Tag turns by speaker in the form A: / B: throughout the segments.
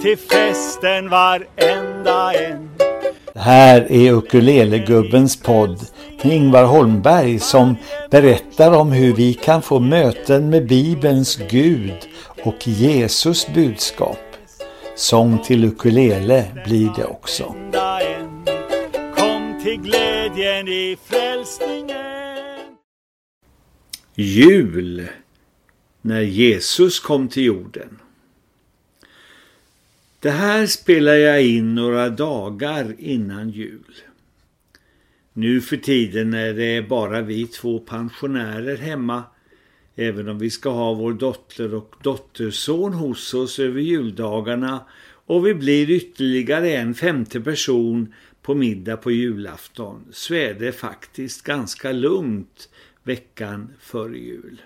A: till festen varenda en.
B: Det här är Ukulelegubbens podd med Ingvar Holmberg som berättar om hur vi kan få möten med Bibelns Gud och Jesus budskap. Sång till ukulele blir det också.
A: Kom till glädjen i frälsningen.
B: Jul, när Jesus kom till jorden. Det här spelar jag in några dagar innan jul. Nu för tiden är det bara vi två pensionärer hemma, även om vi ska ha vår dotter och dotterson hos oss över juldagarna och vi blir ytterligare en femte person på middag på julafton så är det faktiskt ganska lugnt veckan före jul.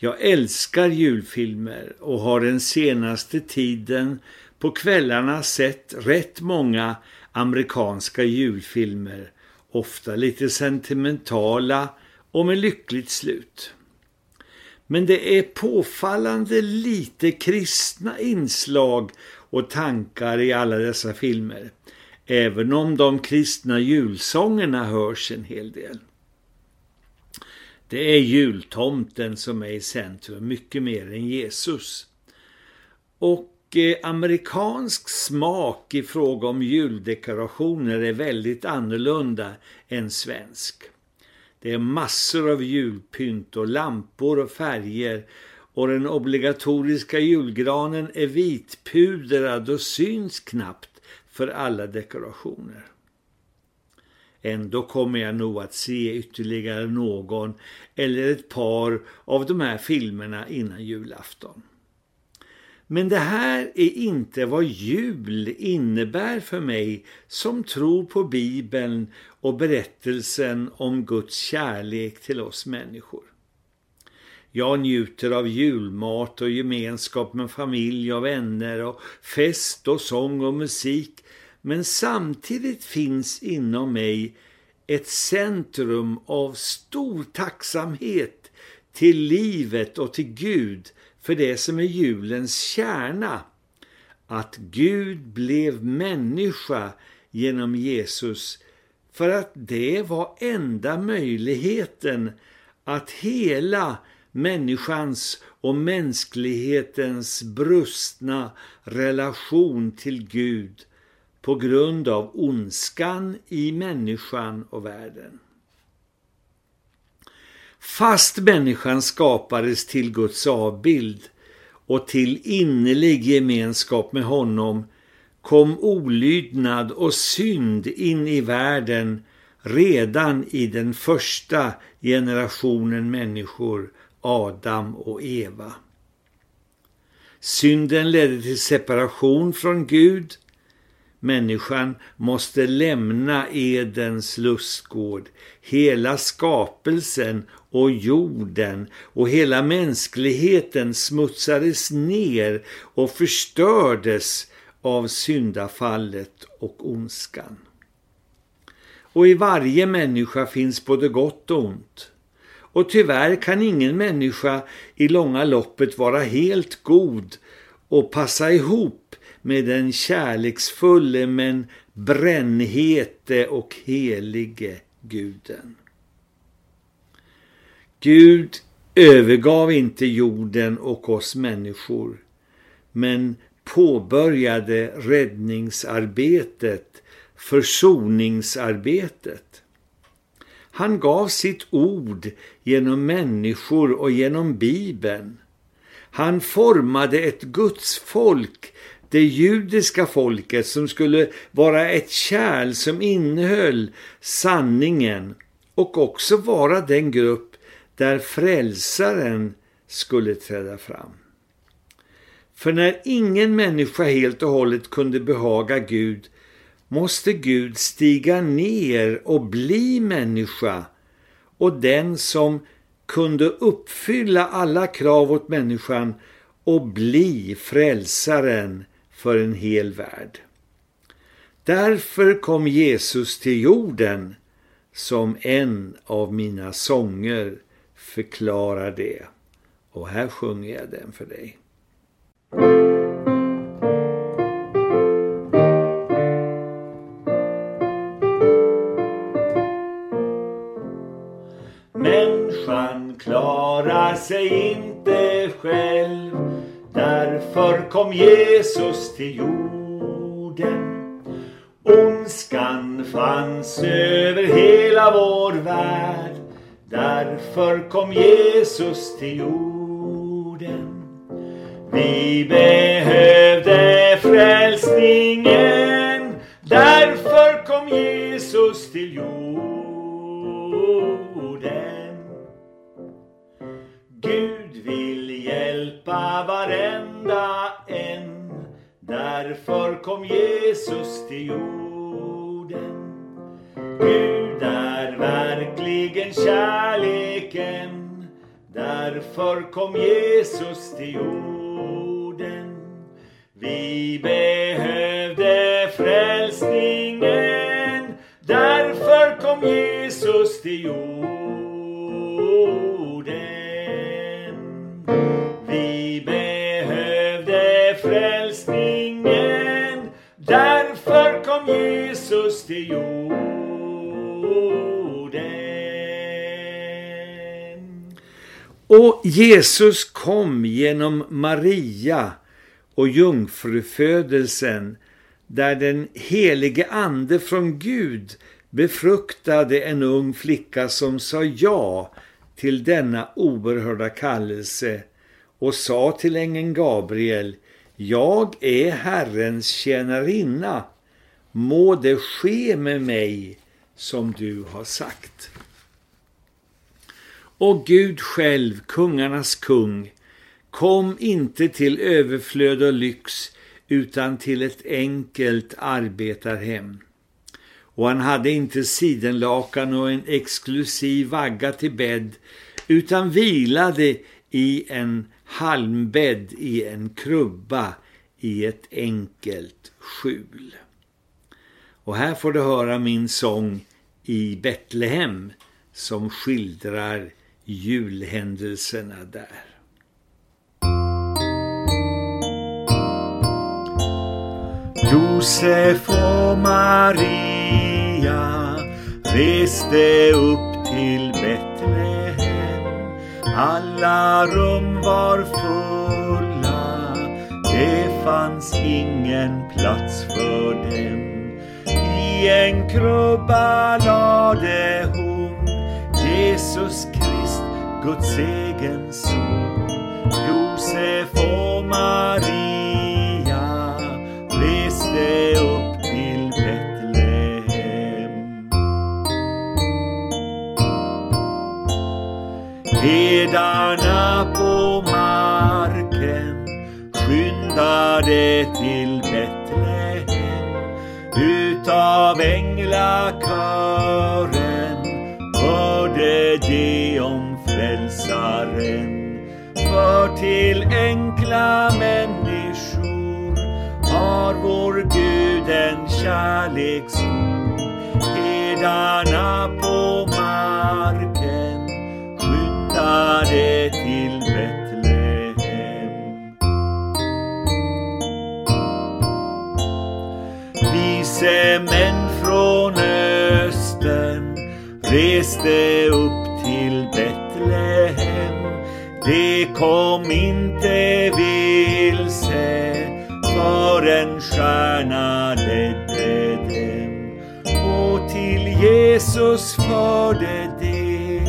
B: Jag älskar julfilmer och har den senaste tiden på kvällarna sett rätt många amerikanska julfilmer, ofta lite sentimentala och med lyckligt slut. Men det är påfallande lite kristna inslag och tankar i alla dessa filmer, även om de kristna julsångerna hörs en hel del. Det är jultomten som är i centrum, mycket mer än Jesus. Och eh, amerikansk smak i fråga om juldekorationer är väldigt annorlunda än svensk. Det är massor av julpynt och lampor och färger och den obligatoriska julgranen är vitpudrad och syns knappt för alla dekorationer. Ändå kommer jag nog att se ytterligare någon eller ett par av de här filmerna innan julafton. Men det här är inte vad jul innebär för mig som tror på Bibeln och berättelsen om Guds kärlek till oss människor. Jag njuter av julmat och gemenskap med familj och vänner och fest och sång och musik men samtidigt finns inom mig ett centrum av stor tacksamhet till livet och till Gud för det som är julens kärna. Att Gud blev människa genom Jesus för att det var enda möjligheten att hela människans och mänsklighetens brustna relation till Gud på grund av ondskan i människan och världen. Fast människan skapades till Guds avbild och till innerlig gemenskap med honom kom olydnad och synd in i världen redan i den första generationen människor, Adam och Eva. Synden ledde till separation från Gud Människan måste lämna Edens lustgård. Hela skapelsen och jorden och hela mänskligheten smutsades ner och förstördes av syndafallet och ondskan. Och i varje människa finns både gott och ont. Och tyvärr kan ingen människa i långa loppet vara helt god och passa ihop med den kärleksfulle men brännhete och helige guden. Gud övergav inte jorden och oss människor men påbörjade räddningsarbetet, försoningsarbetet. Han gav sitt ord genom människor och genom Bibeln. Han formade ett Guds folk det judiska folket som skulle vara ett kärl som innehöll sanningen och också vara den grupp där frälsaren skulle träda fram. För när ingen människa helt och hållet kunde behaga Gud måste Gud stiga ner och bli människa och den som kunde uppfylla alla krav åt människan och bli frälsaren för en hel värld. Därför kom Jesus till jorden som en av mina sånger förklarar det. Och här sjunger jag den för dig. Människan klarar sig inte själv Därför kom Jesus till jorden. Ondskan fanns över hela vår värld. Därför kom Jesus till jorden. Vi behövde frälsningen. Därför kom Jesus till jorden. Gud är verkligen kärleken. Därför kom Jesus till jorden. Vi behövde frälsningen. Därför kom Jesus till jorden. Jesus till jorden.
C: Och Jesus kom genom Maria och jungfrufödelsen där den helige ande från Gud befruktade en ung flicka som sa ja till denna oerhörda kallelse och sa till ängeln Gabriel Jag är Herrens tjänarinna, må det ske med mig som du har sagt. Och Gud själv, kungarnas kung, kom inte till överflöd och lyx utan till ett enkelt arbetarhem. Och han hade inte sidenlakan och en exklusiv vagga till bädd utan vilade i en halmbädd i en krubba i ett enkelt skjul. Och här får du höra min sång i Betlehem som skildrar julhändelserna där.
B: Josef och Maria reste upp till Betlehem. Alla rum var fulla, det fanns ingen plats för dem. I en krubba lade hon Jesus Krist, Guds egen son. Josef och Maria reste upp till Betlehem. Hedarna på marken skyndade till Betlehem. Utav änglakören hörde de om frälsaren. För till enkla människor har vår Gud en kärleksord. Hedarna på marken reste upp till Betlehem. De kom inte vilse förrän stjärna ledde dem. Och till Jesus förde de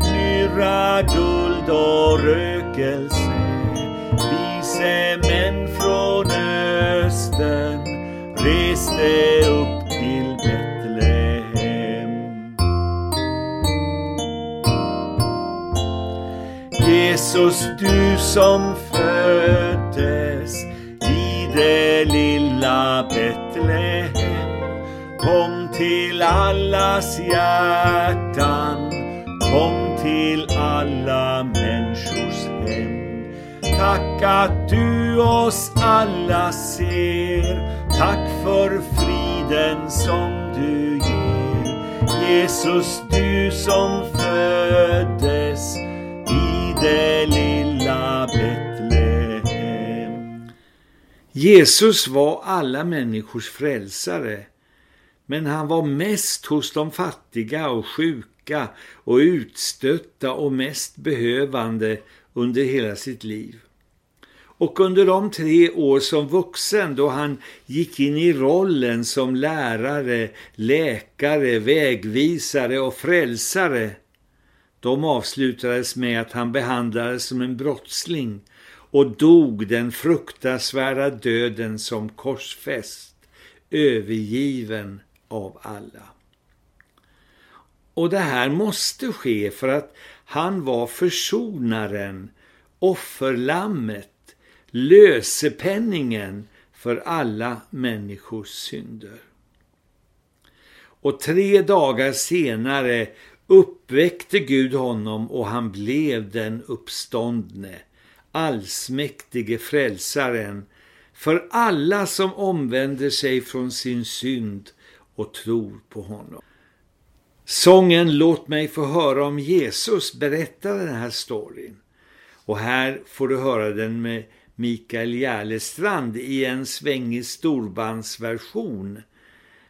B: myrra, guld och rökelse. Vise män från östern reste upp Jesus, du som föddes i det lilla Betlehem. Kom till allas hjärtan, kom till alla människors hem. Tack att du oss alla ser, tack för friden som du ger. Jesus, du som föddes det lilla Betlehem.
C: Jesus var alla människors frälsare, men han var mest hos de fattiga och sjuka
B: sjuka och utstötta och mest behövande under hela sitt liv. Och under de tre år som vuxen då han gick in i rollen som lärare, läkare, vägvisare och frälsare, de avslutades med att han behandlades som en brottsling och dog den fruktansvärda döden som korsfäst, övergiven av alla. Och det här måste ske för att han var försonaren, offerlammet, lösepenningen för alla människors synder. Och tre dagar senare uppväckte Gud honom och han blev den uppståndne, allsmäktige frälsaren för alla som omvänder sig från sin synd och tror på honom. Sången Låt mig få höra om Jesus berättar den här storyn. Och här får du höra den med Mikael Järlestrand i en svängig storbandsversion.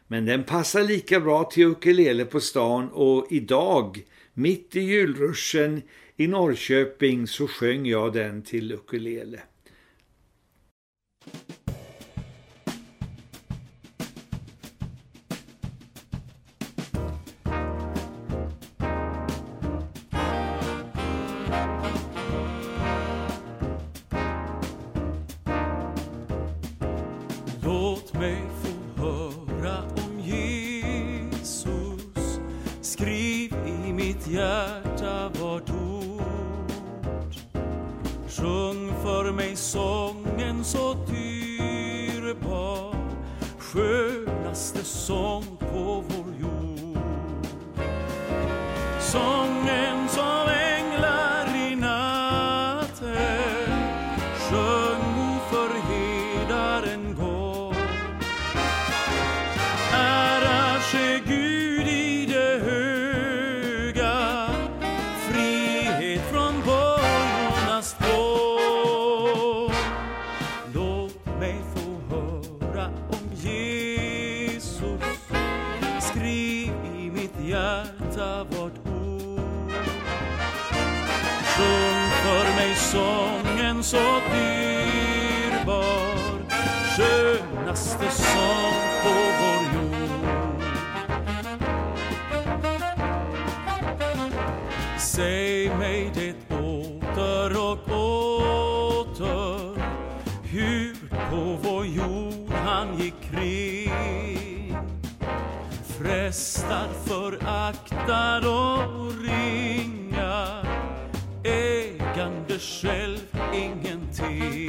B: Men den passar lika bra till ukulele på stan och idag, mitt i julruschen i Norrköping, så sjöng jag den till ukulele.
A: Sången så dyrbar skönaste sång på vår jord.
D: Säg mig det åter och åter hur på vår jord han gick kring frestad för walking in tears.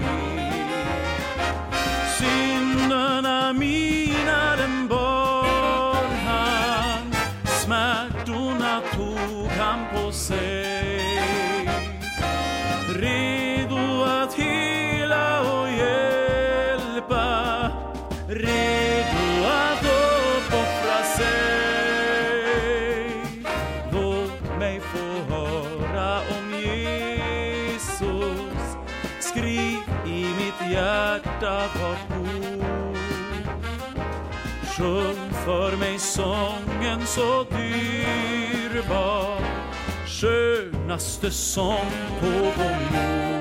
D: för mig sången så dyrbar. Skönaste sång på vår jord.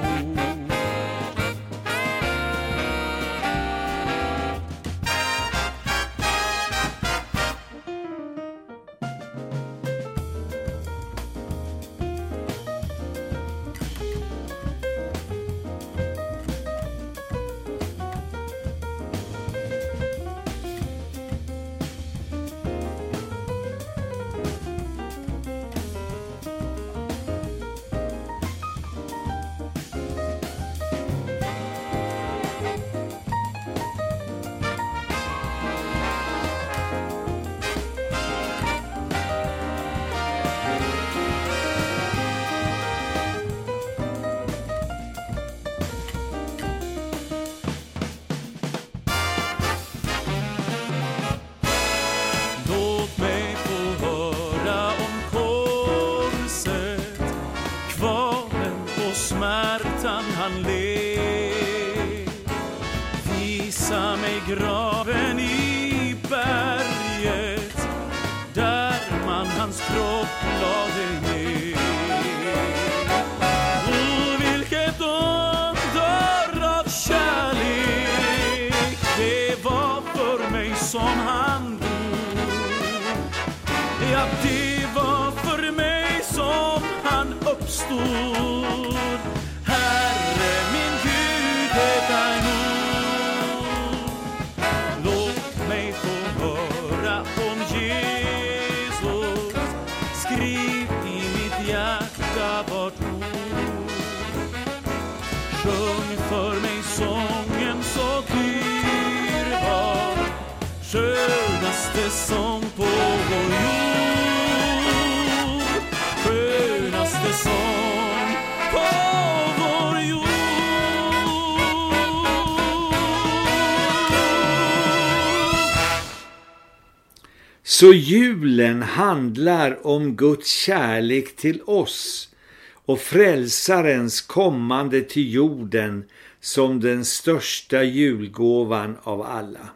D: Visa mig graven i berget där man hans kropp lade ner. Och vilket under av kärlek det var för mig som han dog. Ja, det var för mig som han uppstod.
B: Så julen handlar om Guds kärlek till oss och frälsarens kommande till jorden som den största julgåvan av alla.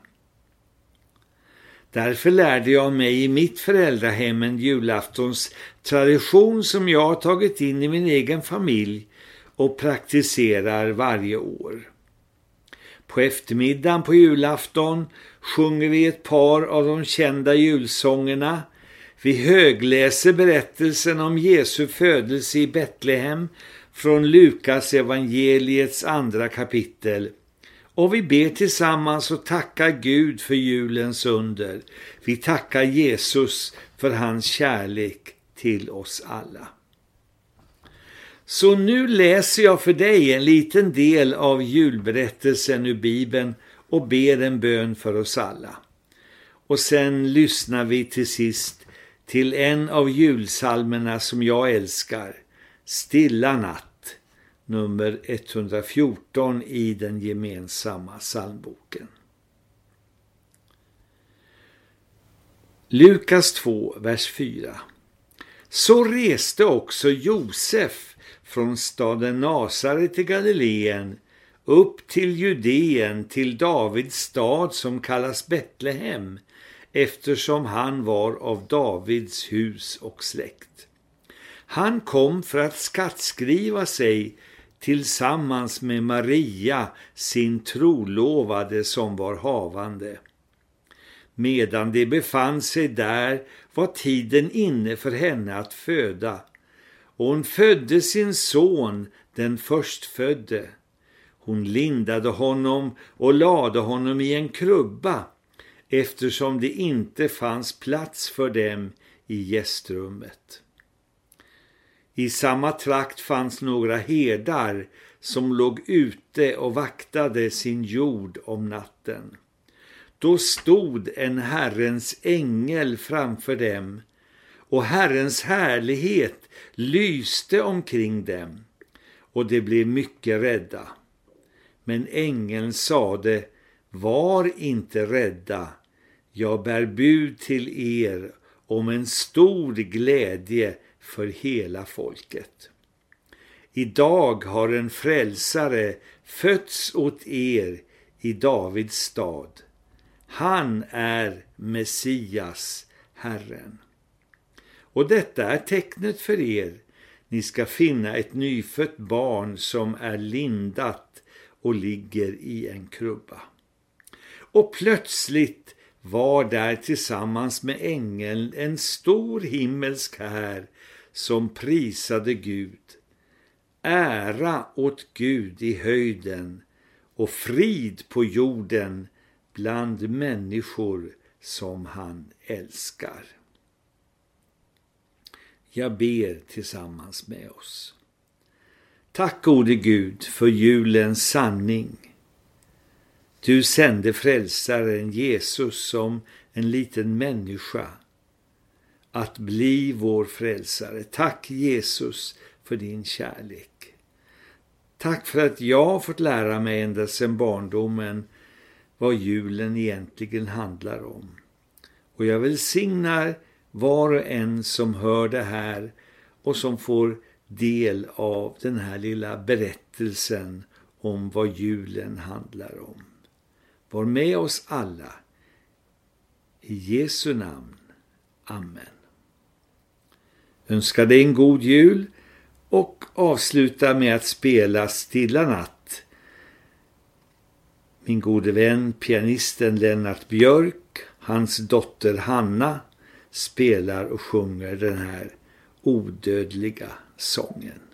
B: Därför lärde jag mig i mitt föräldrahem en julaftons tradition som jag har tagit in i min egen familj och praktiserar varje år. På eftermiddagen på julafton sjunger vi ett par av de kända julsångerna. Vi högläser berättelsen om Jesu födelse i Betlehem från Lukas evangeliets andra kapitel. Och vi ber tillsammans och tackar Gud för julens under. Vi tackar Jesus för hans kärlek till oss alla. Så nu läser jag för dig en liten del av julberättelsen ur Bibeln och ber en bön för oss alla. Och sen lyssnar vi till sist till en av julsalmerna som jag älskar, Stilla natt, nummer 114 i den gemensamma psalmboken. Lukas 2, vers 4. Så reste också Josef från staden Nasaret till Galileen upp till Judeen till Davids stad som kallas Betlehem eftersom han var av Davids hus och släkt. Han kom för att skattskriva sig tillsammans med Maria, sin trolovade som var havande. Medan de befann sig där var tiden inne för henne att föda och hon födde sin son, den förstfödde. Hon lindade honom och lade honom i en krubba eftersom det inte fanns plats för dem i gästrummet. I samma trakt fanns några herdar som låg ute och vaktade sin jord om natten. Då stod en Herrens ängel framför dem och Herrens härlighet lyste omkring dem och de blev mycket rädda. Men ängeln sade, var inte rädda, jag bär bud till er om en stor glädje för hela folket. Idag har en frälsare fötts åt er i Davids stad. Han är Messias, Herren. Och detta är tecknet för er. Ni ska finna ett nyfött barn som är lindat och ligger i en krubba. Och plötsligt var där tillsammans med ängeln en stor himmelsk här som prisade Gud. Ära åt Gud i höjden och frid på jorden bland människor som han älskar. Jag ber tillsammans med oss. Tack gode Gud för julens sanning. Du sände frälsaren Jesus som en liten människa att bli vår frälsare. Tack Jesus för din kärlek. Tack för att jag har fått lära mig ända sedan barndomen vad julen egentligen handlar om. Och jag välsignar var och en som hör det här och som får del av den här lilla berättelsen om vad julen handlar om. Var med oss alla. I Jesu namn. Amen. önskar dig en god jul och avsluta med att spela Stilla natt. Min gode vän pianisten Lennart Björk, hans dotter Hanna spelar och sjunger den här odödliga sången.